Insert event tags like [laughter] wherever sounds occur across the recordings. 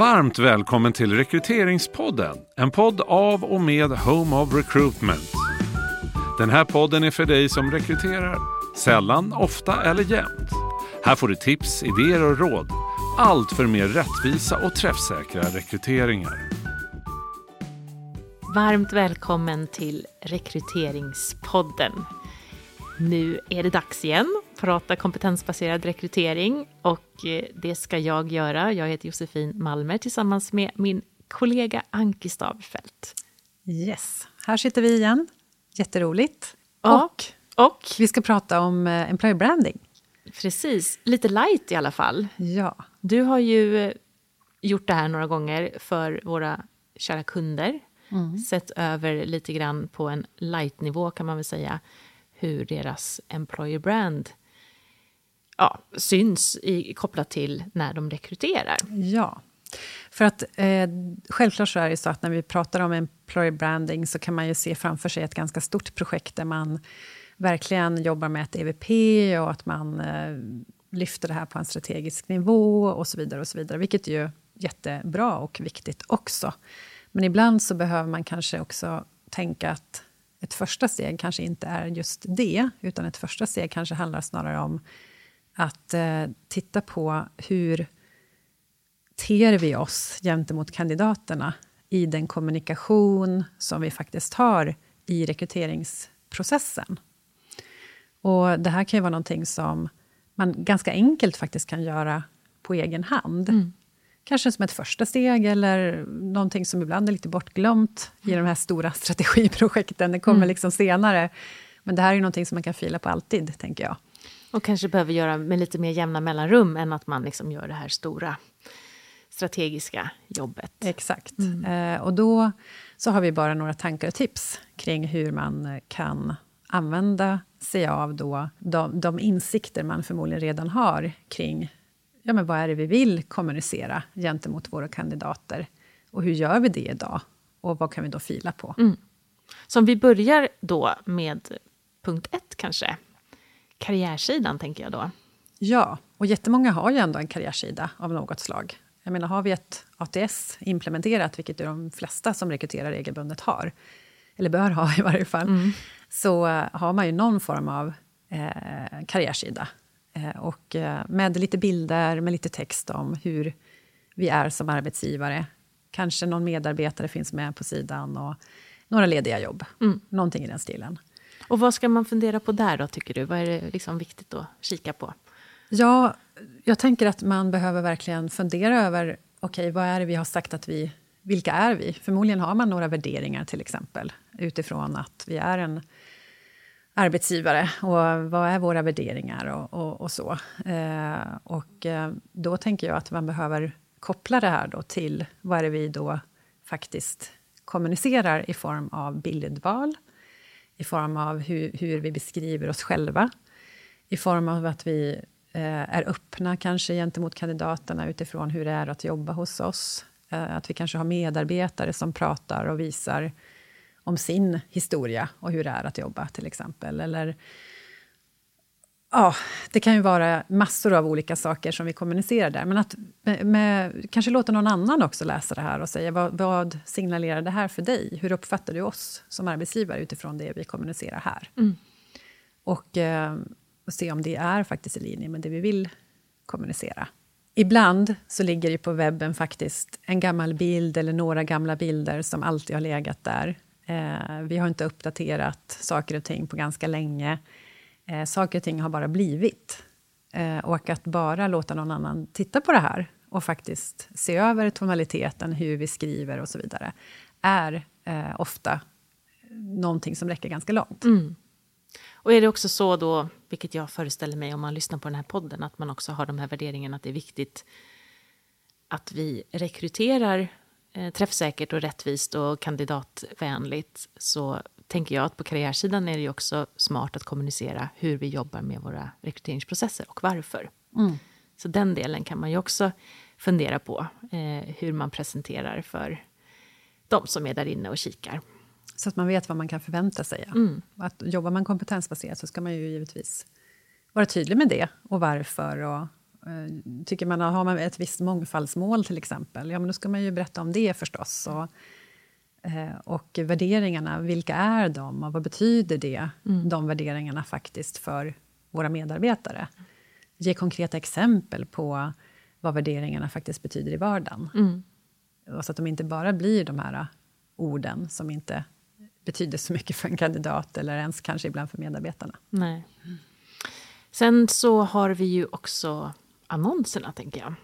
Varmt välkommen till Rekryteringspodden, en podd av och med Home of Recruitment. Den här podden är för dig som rekryterar, sällan, ofta eller jämt. Här får du tips, idéer och råd. Allt för mer rättvisa och träffsäkra rekryteringar. Varmt välkommen till Rekryteringspodden. Nu är det dags igen, prata kompetensbaserad rekrytering och eh, det ska jag göra. Jag heter Josefin Malmer tillsammans med min kollega Anki Stavfelt. Yes, här sitter vi igen. Jätteroligt. Ja, och, och vi ska prata om eh, employer branding. precis, lite light i alla fall. Ja, Du har ju eh, gjort det här några gånger för våra kära kunder. Sett över lite grann på en light-nivå kan man väl säga hur deras employer brand ja, syns i, kopplat till när de rekryterar. ja. För att eh, självklart så är det så att när vi pratar om employer branding så kan man ju se framför sig ett ganska stort projekt där man verkligen jobbar med ett EVP och att man eh, lyfter det här på en strategisk nivå och så vidare. och så vidare, Vilket är ju jättebra och viktigt också. Men ibland så behöver man kanske också tänka att ett första steg kanske inte är just det, utan ett första steg kanske handlar snarare om att eh, titta på hur ter vi oss gentemot kandidaterna i den kommunikation som vi faktiskt har i rekryteringsprocessen. Och det här kan ju vara någonting som man ganska enkelt faktiskt kan göra på egen hand. Mm. Kanske som ett första steg, eller någonting som ibland är lite bortglömt i de här stora [laughs] strategiprojekten. Det kommer liksom senare. Men det här är ju någonting som man kan fila på alltid, tänker jag. Och kanske behöver göra med lite mer jämna mellanrum än att man liksom gör det här stora strategiska jobbet. Exakt. Eh, och då så har vi bara några tankar och tips kring hur man kan använda sig av då de, de insikter man förmodligen redan har kring ja, men vad är det vi vill kommunicera gentemot våra kandidater. Och hur gör vi det idag? Och vad kan vi då fila på? Så om vi börjar då med punkt ett kanske. Karriärsidan tänker jag då. Ja, och jättemånga har ju ändå en karriärsida av något slag. Jag menar, har vi ett ATS implementerat, vilket de flesta som rekryterar regelbundet har, eller bör ha i varje fall, så eh, har man ju någon form av eh, karriärsida. Eh, och eh, med lite bilder, med lite text om hur vi är som arbetsgivare. Kanske någon medarbetare finns med på sidan och några lediga jobb. Någonting i den stilen. Och vad ska man fundera på där då, tycker du? Vad är det liksom viktigt att kika på? Ja, jag tänker att man behöver verkligen fundera över okej, vad är det vi har sagt att vi... Vilka är vi? Förmodligen har man några värderingar, till exempel utifrån att vi är en arbetsgivare. Och vad är våra värderingar och, och, och så. Eh, och eh, då tänker jag att man behöver koppla det här då till vad är det vi då faktiskt kommunicerar i form av bildval, i form av hur, hur vi beskriver oss själva, i form av att vi eh, är öppna kanske gentemot kandidaterna utifrån hur det är att jobba hos oss. Eh, att vi kanske har medarbetare som pratar och visar om sin historia och hur det är att jobba, till exempel. Eller, ja, det kan ju vara massor av olika saker som vi kommunicerar där. Men att med, med, kanske låta någon annan också läsa det här och säga vad, vad signalerar det här för dig? Hur uppfattar du oss som arbetsgivare utifrån det vi kommunicerar här? Och, eh, och se om det är faktiskt i linje med det vi vill kommunicera. Ibland så ligger det på webben faktiskt en gammal bild eller några gamla bilder som alltid har legat där. Eh, vi har inte uppdaterat saker och ting på ganska länge. Eh, saker och ting har bara blivit. Eh, och att bara låta någon annan titta på det här och faktiskt se över tonaliteten, hur vi skriver och så vidare, är eh, ofta någonting som räcker ganska långt. Mm. Och är det också så då, vilket jag föreställer mig om man lyssnar på den här podden, att man också har de här värderingarna att det är viktigt att vi rekryterar träffsäkert och rättvist och kandidatvänligt, så tänker jag att på karriärsidan är det ju också smart att kommunicera hur vi jobbar med våra rekryteringsprocesser och varför. Så den delen kan man ju också fundera på, eh, hur man presenterar för de som är där inne och kikar. Så att man vet vad man kan förvänta sig. Ja. Mm. Att jobbar man kompetensbaserat så ska man ju givetvis vara tydlig med det och varför och, Eh, tycker man, har man ett visst mångfaldsmål till exempel, ja men då ska man ju berätta om det förstås. Och, eh, och värderingarna, vilka är de och vad betyder det, mm. de värderingarna faktiskt för våra medarbetare? Ge konkreta exempel på vad värderingarna faktiskt betyder i vardagen. Mm. Så att de inte bara blir de här orden som inte betyder så mycket för en kandidat eller ens kanske ibland för medarbetarna. Nej. Sen så har vi ju också annonserna, tänker jag.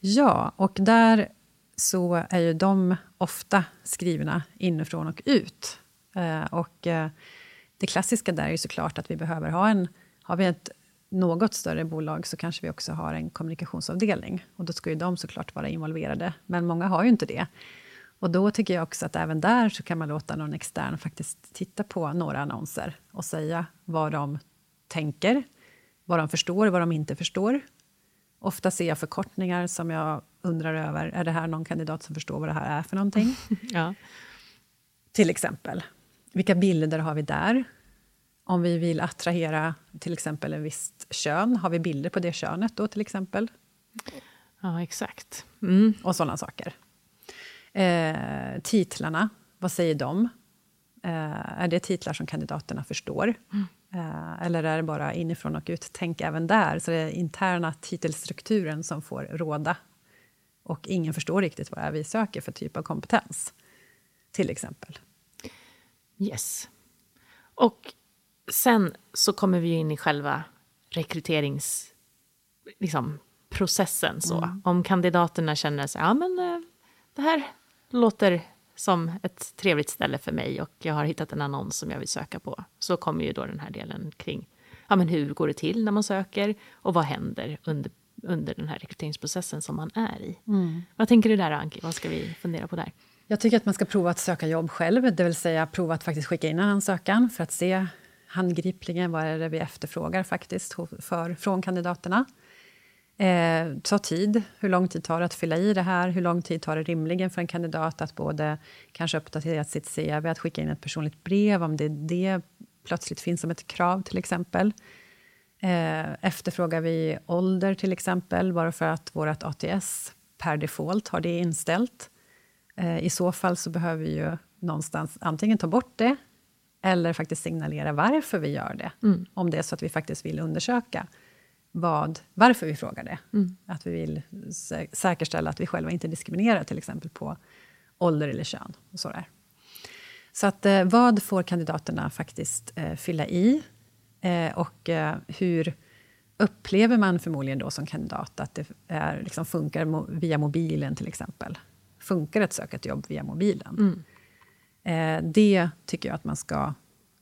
Ja, och där så är ju de ofta skrivna inifrån och ut. Eh, och eh, det klassiska där är ju såklart att vi behöver ha en... Har vi ett något större bolag så kanske vi också har en kommunikationsavdelning. Och då ska ju de såklart vara involverade, men många har ju inte det. Och då tycker jag också att även där så kan man låta någon extern faktiskt titta på några annonser och säga vad de tänker, vad de förstår och vad de inte förstår. Ofta ser jag förkortningar som jag undrar över. Är det här någon kandidat som förstår vad det här är för någonting? [laughs] ja. Till exempel. Vilka bilder har vi där? Om vi vill attrahera till exempel en visst kön, har vi bilder på det könet då till exempel? Ja, exakt. Mm. Och sådana saker. Eh, titlarna, vad säger de? Eh, är det titlar som kandidaterna förstår? Mm. Eh, eller är det bara inifrån och ut? Tänk även där. Så det är interna titelstrukturen som får råda. Och ingen förstår riktigt vad det är vi söker för typ av kompetens. Till exempel. Yes. Och sen så kommer vi in i själva rekryteringsprocessen. Liksom, Mm. Om kandidaterna känner sig, ja men eh, det här låter som ett trevligt ställe för mig och jag har hittat en annons som jag vill söka på. Så kommer ju då den här delen kring ja, men hur går det till när man söker och vad händer under, under den här rekryteringsprocessen som man är i. Mm. Vad tänker du där, Anki? Vad ska vi fundera på där? Jag tycker att man ska prova att söka jobb själv, det vill säga prova att faktiskt skicka in en ansökan för att se handgripligen vad är det vi efterfrågar faktiskt för, från kandidaterna. Eh, ta tid. Hur lång tid tar det att fylla i det här? Hur lång tid tar det rimligen för en kandidat att både kanske uppdatera sitt CV, att skicka in ett personligt brev, om det, det plötsligt finns som ett krav till exempel. Eh, efterfrågar vi ålder till exempel, bara för att vårt ATS per default har det inställt? Eh, I så fall så behöver vi ju någonstans antingen ta bort det eller faktiskt signalera varför vi gör det. Mm. Om det är så att vi faktiskt vill undersöka vad, varför vi frågar det. Mm. Att vi vill sä säkerställa att vi själva inte diskriminerar till exempel på ålder eller kön. Och sådär. Så att, eh, vad får kandidaterna faktiskt eh, fylla i? Eh, och eh, hur upplever man förmodligen då som kandidat att det är, liksom funkar mo via mobilen till exempel? Funkar ett söka ett jobb via mobilen? Mm. Eh, det tycker jag att man ska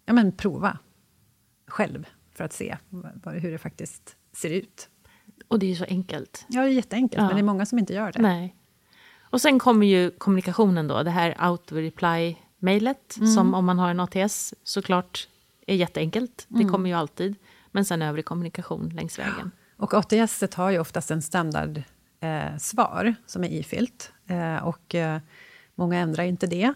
ja, men prova själv för att se hur det faktiskt ser ut. Och det är ju så enkelt. Ja, det är jätteenkelt, ja. men det är många som inte gör det. Nej. Och sen kommer ju kommunikationen då, det här auto-reply-mejlet, mm. som om man har en ATS såklart är jätteenkelt. Det mm. kommer ju alltid. Men sen övrig kommunikation längs vägen. Och ATS har ju oftast en standardsvar eh, som är ifyllt. Eh, och eh, många ändrar inte det.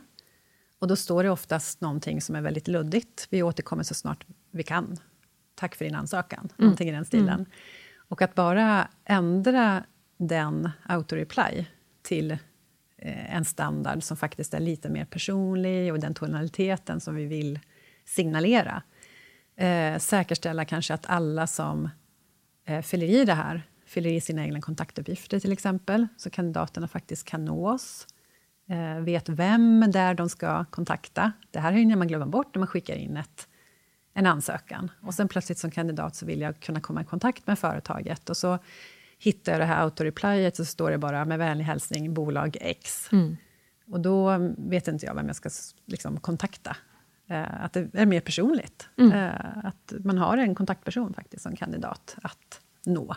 Och då står det oftast någonting som är väldigt luddigt. Vi återkommer så snart vi kan tack för din ansökan. Mm. Någonting i den stilen. Mm. Och att bara ändra den autoreply till eh, en standard som faktiskt är lite mer personlig och den tonaliteten som vi vill signalera. Eh, säkerställa kanske att alla som eh, fyller i det här fyller i sina egna kontaktuppgifter till exempel, så kandidaterna faktiskt kan nå oss. Eh, vet vem där de ska kontakta. Det här hinner man glömma bort när man skickar in ett en ansökan. Och sen plötsligt som kandidat så vill jag kunna komma i kontakt med företaget. Och så hittar jag det här autoreplyet och så står det bara med vänlig hälsning bolag X. Mm. Och då vet inte jag vem jag ska liksom, kontakta. Eh, att det är mer personligt. Mm. Eh, att man har en kontaktperson faktiskt som kandidat att nå.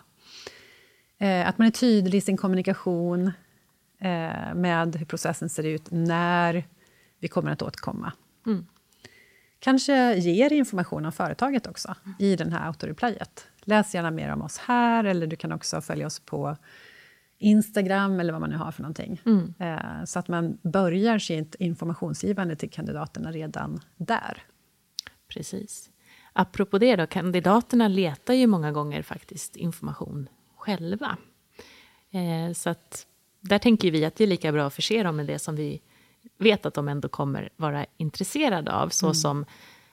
Eh, att man är tydlig i sin kommunikation eh, med hur processen ser ut när vi kommer att återkomma. Mm kanske ger information om företaget också i den här autoreplyet. Läs gärna mer om oss här, eller du kan också följa oss på Instagram eller vad man nu har för någonting. Mm. Eh, så att man börjar sitt informationsgivande till kandidaterna redan där. Precis. Apropå det då, kandidaterna letar ju många gånger faktiskt information själva. Eh, så att där tänker vi att det är lika bra att förse dem med det som vi vet att de ändå kommer vara intresserade av. Så mm. som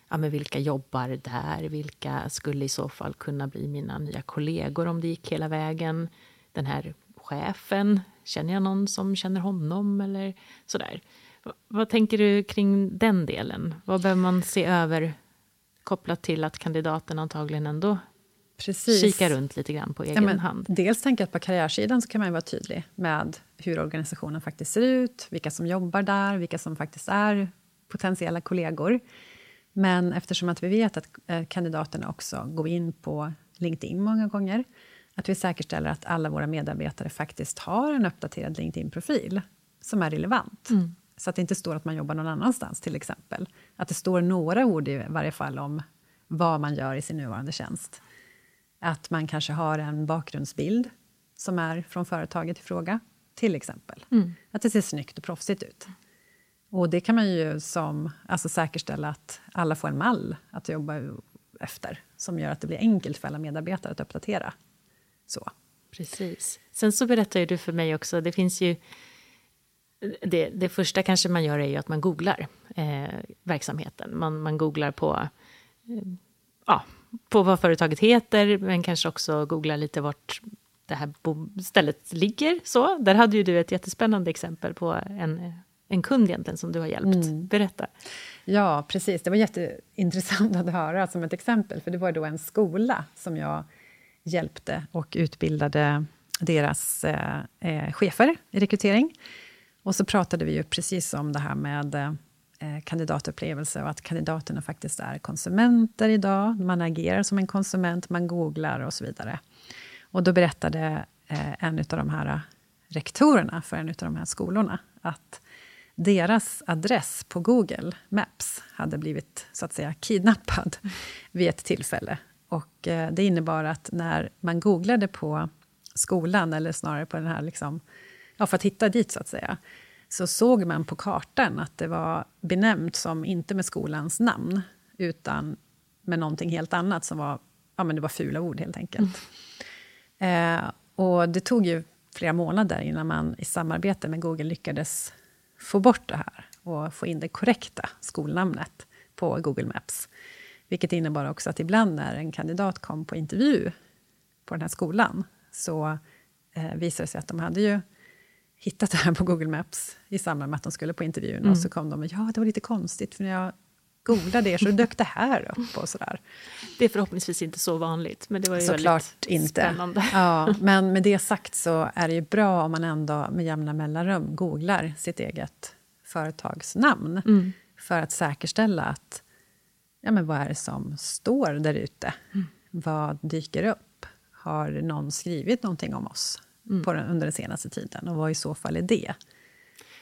ja, men vilka jobbar där? Vilka skulle i så fall kunna bli mina nya kollegor om det gick hela vägen? Den här chefen, känner jag någon som känner honom? Eller sådär. Vad tänker du kring den delen? Vad behöver man se över kopplat till att kandidaten antagligen ändå Precis. kika runt lite grann på egen ja, hand. Dels tänker jag att på karriärsidan så kan man vara tydlig med hur organisationen faktiskt ser ut, vilka som jobbar där, vilka som faktiskt är potentiella kollegor. Men eftersom att vi vet att eh, kandidaterna också går in på LinkedIn många gånger, att vi säkerställer att alla våra medarbetare faktiskt har en uppdaterad LinkedIn-profil som är relevant. Mm. Så att det inte står att man jobbar någon annanstans, till exempel. Att det står några ord i varje fall om vad man gör i sin nuvarande tjänst. Att man kanske har en bakgrundsbild som är från företaget i fråga, till exempel. Mm. Att det ser snyggt och proffsigt ut. Och det kan man ju som, alltså säkerställa att alla får en mall att jobba efter som gör att det blir enkelt för alla medarbetare att uppdatera. Så. Precis. Sen så berättar du för mig också, det finns ju... Det, det första kanske man gör är ju att man googlar eh, verksamheten. Man, man googlar på eh, ja, på vad företaget heter, men kanske också googla lite vart det här stället ligger. Så, där hade ju du ett jättespännande exempel på en, en kund egentligen som du har hjälpt. Mm. Berätta. Ja, precis. Det var jätteintressant [laughs] att höra som ett exempel, för det var då en skola som jag hjälpte och utbildade deras eh, eh chefer i rekrytering. Och så pratade vi ju precis om det här med eh, kandidatupplevelse och att kandidaterna faktiskt är konsumenter idag. Man agerar som en konsument, man googlar och så vidare. Och då berättade eh, en av de här rektorerna för en av de här skolorna att deras adress på Google Maps hade blivit så att säga kidnappad vid ett tillfälle. Och eh, det innebar att när man googlade på skolan, eller snarare på den här, liksom, ja, för att hitta dit så att säga, så såg man på kartan att det var benämnt som, inte med skolans namn, utan med någonting helt annat som var, ja, men det var fula ord helt enkelt. Mm. Eh, och det tog ju flera månader innan man i samarbete med Google lyckades få bort det här och få in det korrekta skolnamnet på Google Maps. Vilket innebar också att ibland när en kandidat kom på intervju på den här skolan så eh, visade det sig att de hade ju hittat det här på Google Maps i samband med att de skulle på intervjun. Mm. Och så kom de med ja, det var lite konstigt, för när jag googlade er så dök det här upp och sådär. Det är förhoppningsvis inte så vanligt, men det var ju Såklart väldigt inte. spännande. Ja, [laughs] men med det sagt så är det ju bra om man ändå med jämna mellanrum googlar sitt eget företagsnamn mm. för att säkerställa att ja, men vad är det som står där ute? Mm. Vad dyker upp? Har någon skrivit någonting om oss? Mm. på den, under den senaste tiden och vad i så fall är det?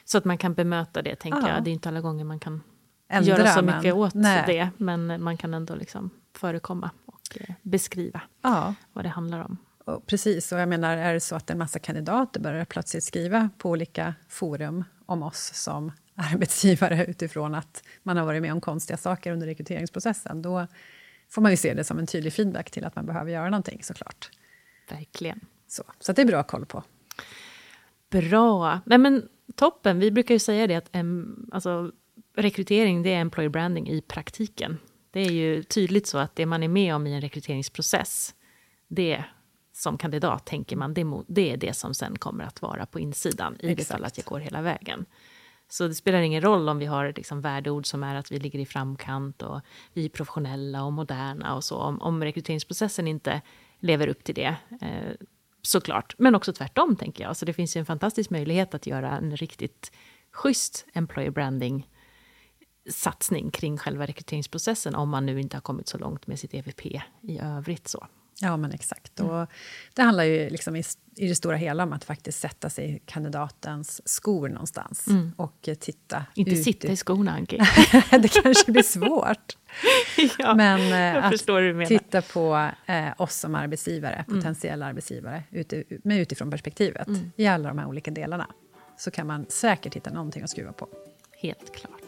Så att man kan bemöta det, tänker ja. jag. Det är inte alla gånger man kan Ändra, göra så mycket åt nej. det, men man kan ändå liksom förekomma och eh, beskriva ja. vad det handlar om. Och precis, och jag menar, är det så att en massa kandidater börjar plötsligt skriva på olika forum om oss som [laughs] arbetsgivare utifrån att man har varit med om konstiga saker under rekryteringsprocessen, då får man ju se det som en tydlig feedback till att man behöver göra någonting såklart. Verkligen. Så, så det är bra koll på. Bra. Nej, men toppen. Vi brukar ju säga det att um, alltså, rekrytering det är employer branding i praktiken. Det är ju tydligt så att det man är med om i en rekryteringsprocess, det som kandidat tänker man, det, det är det som sen kommer att vara på insidan i det fall att jag går hela vägen. Så det spelar ingen roll om vi har liksom värdeord som är att vi ligger i framkant och vi är professionella och moderna och så. Om, om rekryteringsprocessen inte lever upp till det, eh, såklart. Men också tvärtom, tänker jag. Så det finns ju en fantastisk möjlighet att göra en riktigt schysst employer branding satsning kring själva rekryteringsprocessen om man nu inte har kommit så långt med sitt EVP i övrigt. så. Ja, men exakt. Mm. Och det handlar ju liksom i, i det stora hela om att faktiskt sätta sig i kandidatens skor någonstans mm. och titta Inte ut sitta i skorna, Anki. [laughs] det kanske blir svårt. [laughs] ja, men eh, att titta på eh, oss som arbetsgivare, mm. potentiella arbetsgivare, ute, med utifrån perspektivet mm. i alla de här olika delarna. Så kan man säkert hitta någonting att skruva på. Helt klart.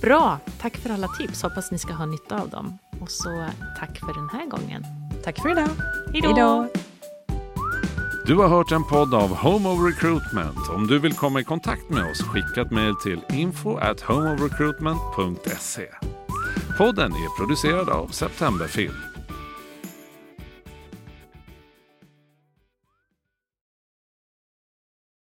Bra, tack för alla tips. Hoppas ni ska ha nytta av dem. Och så tack för den här gången. Tack för idag. Hej då. Du har hört en podd av Home of Recruitment. Om du vill komma i kontakt med oss, skicka ett mejl till info at homeofrecruitment.se. Podden är producerad av Septemberfilm.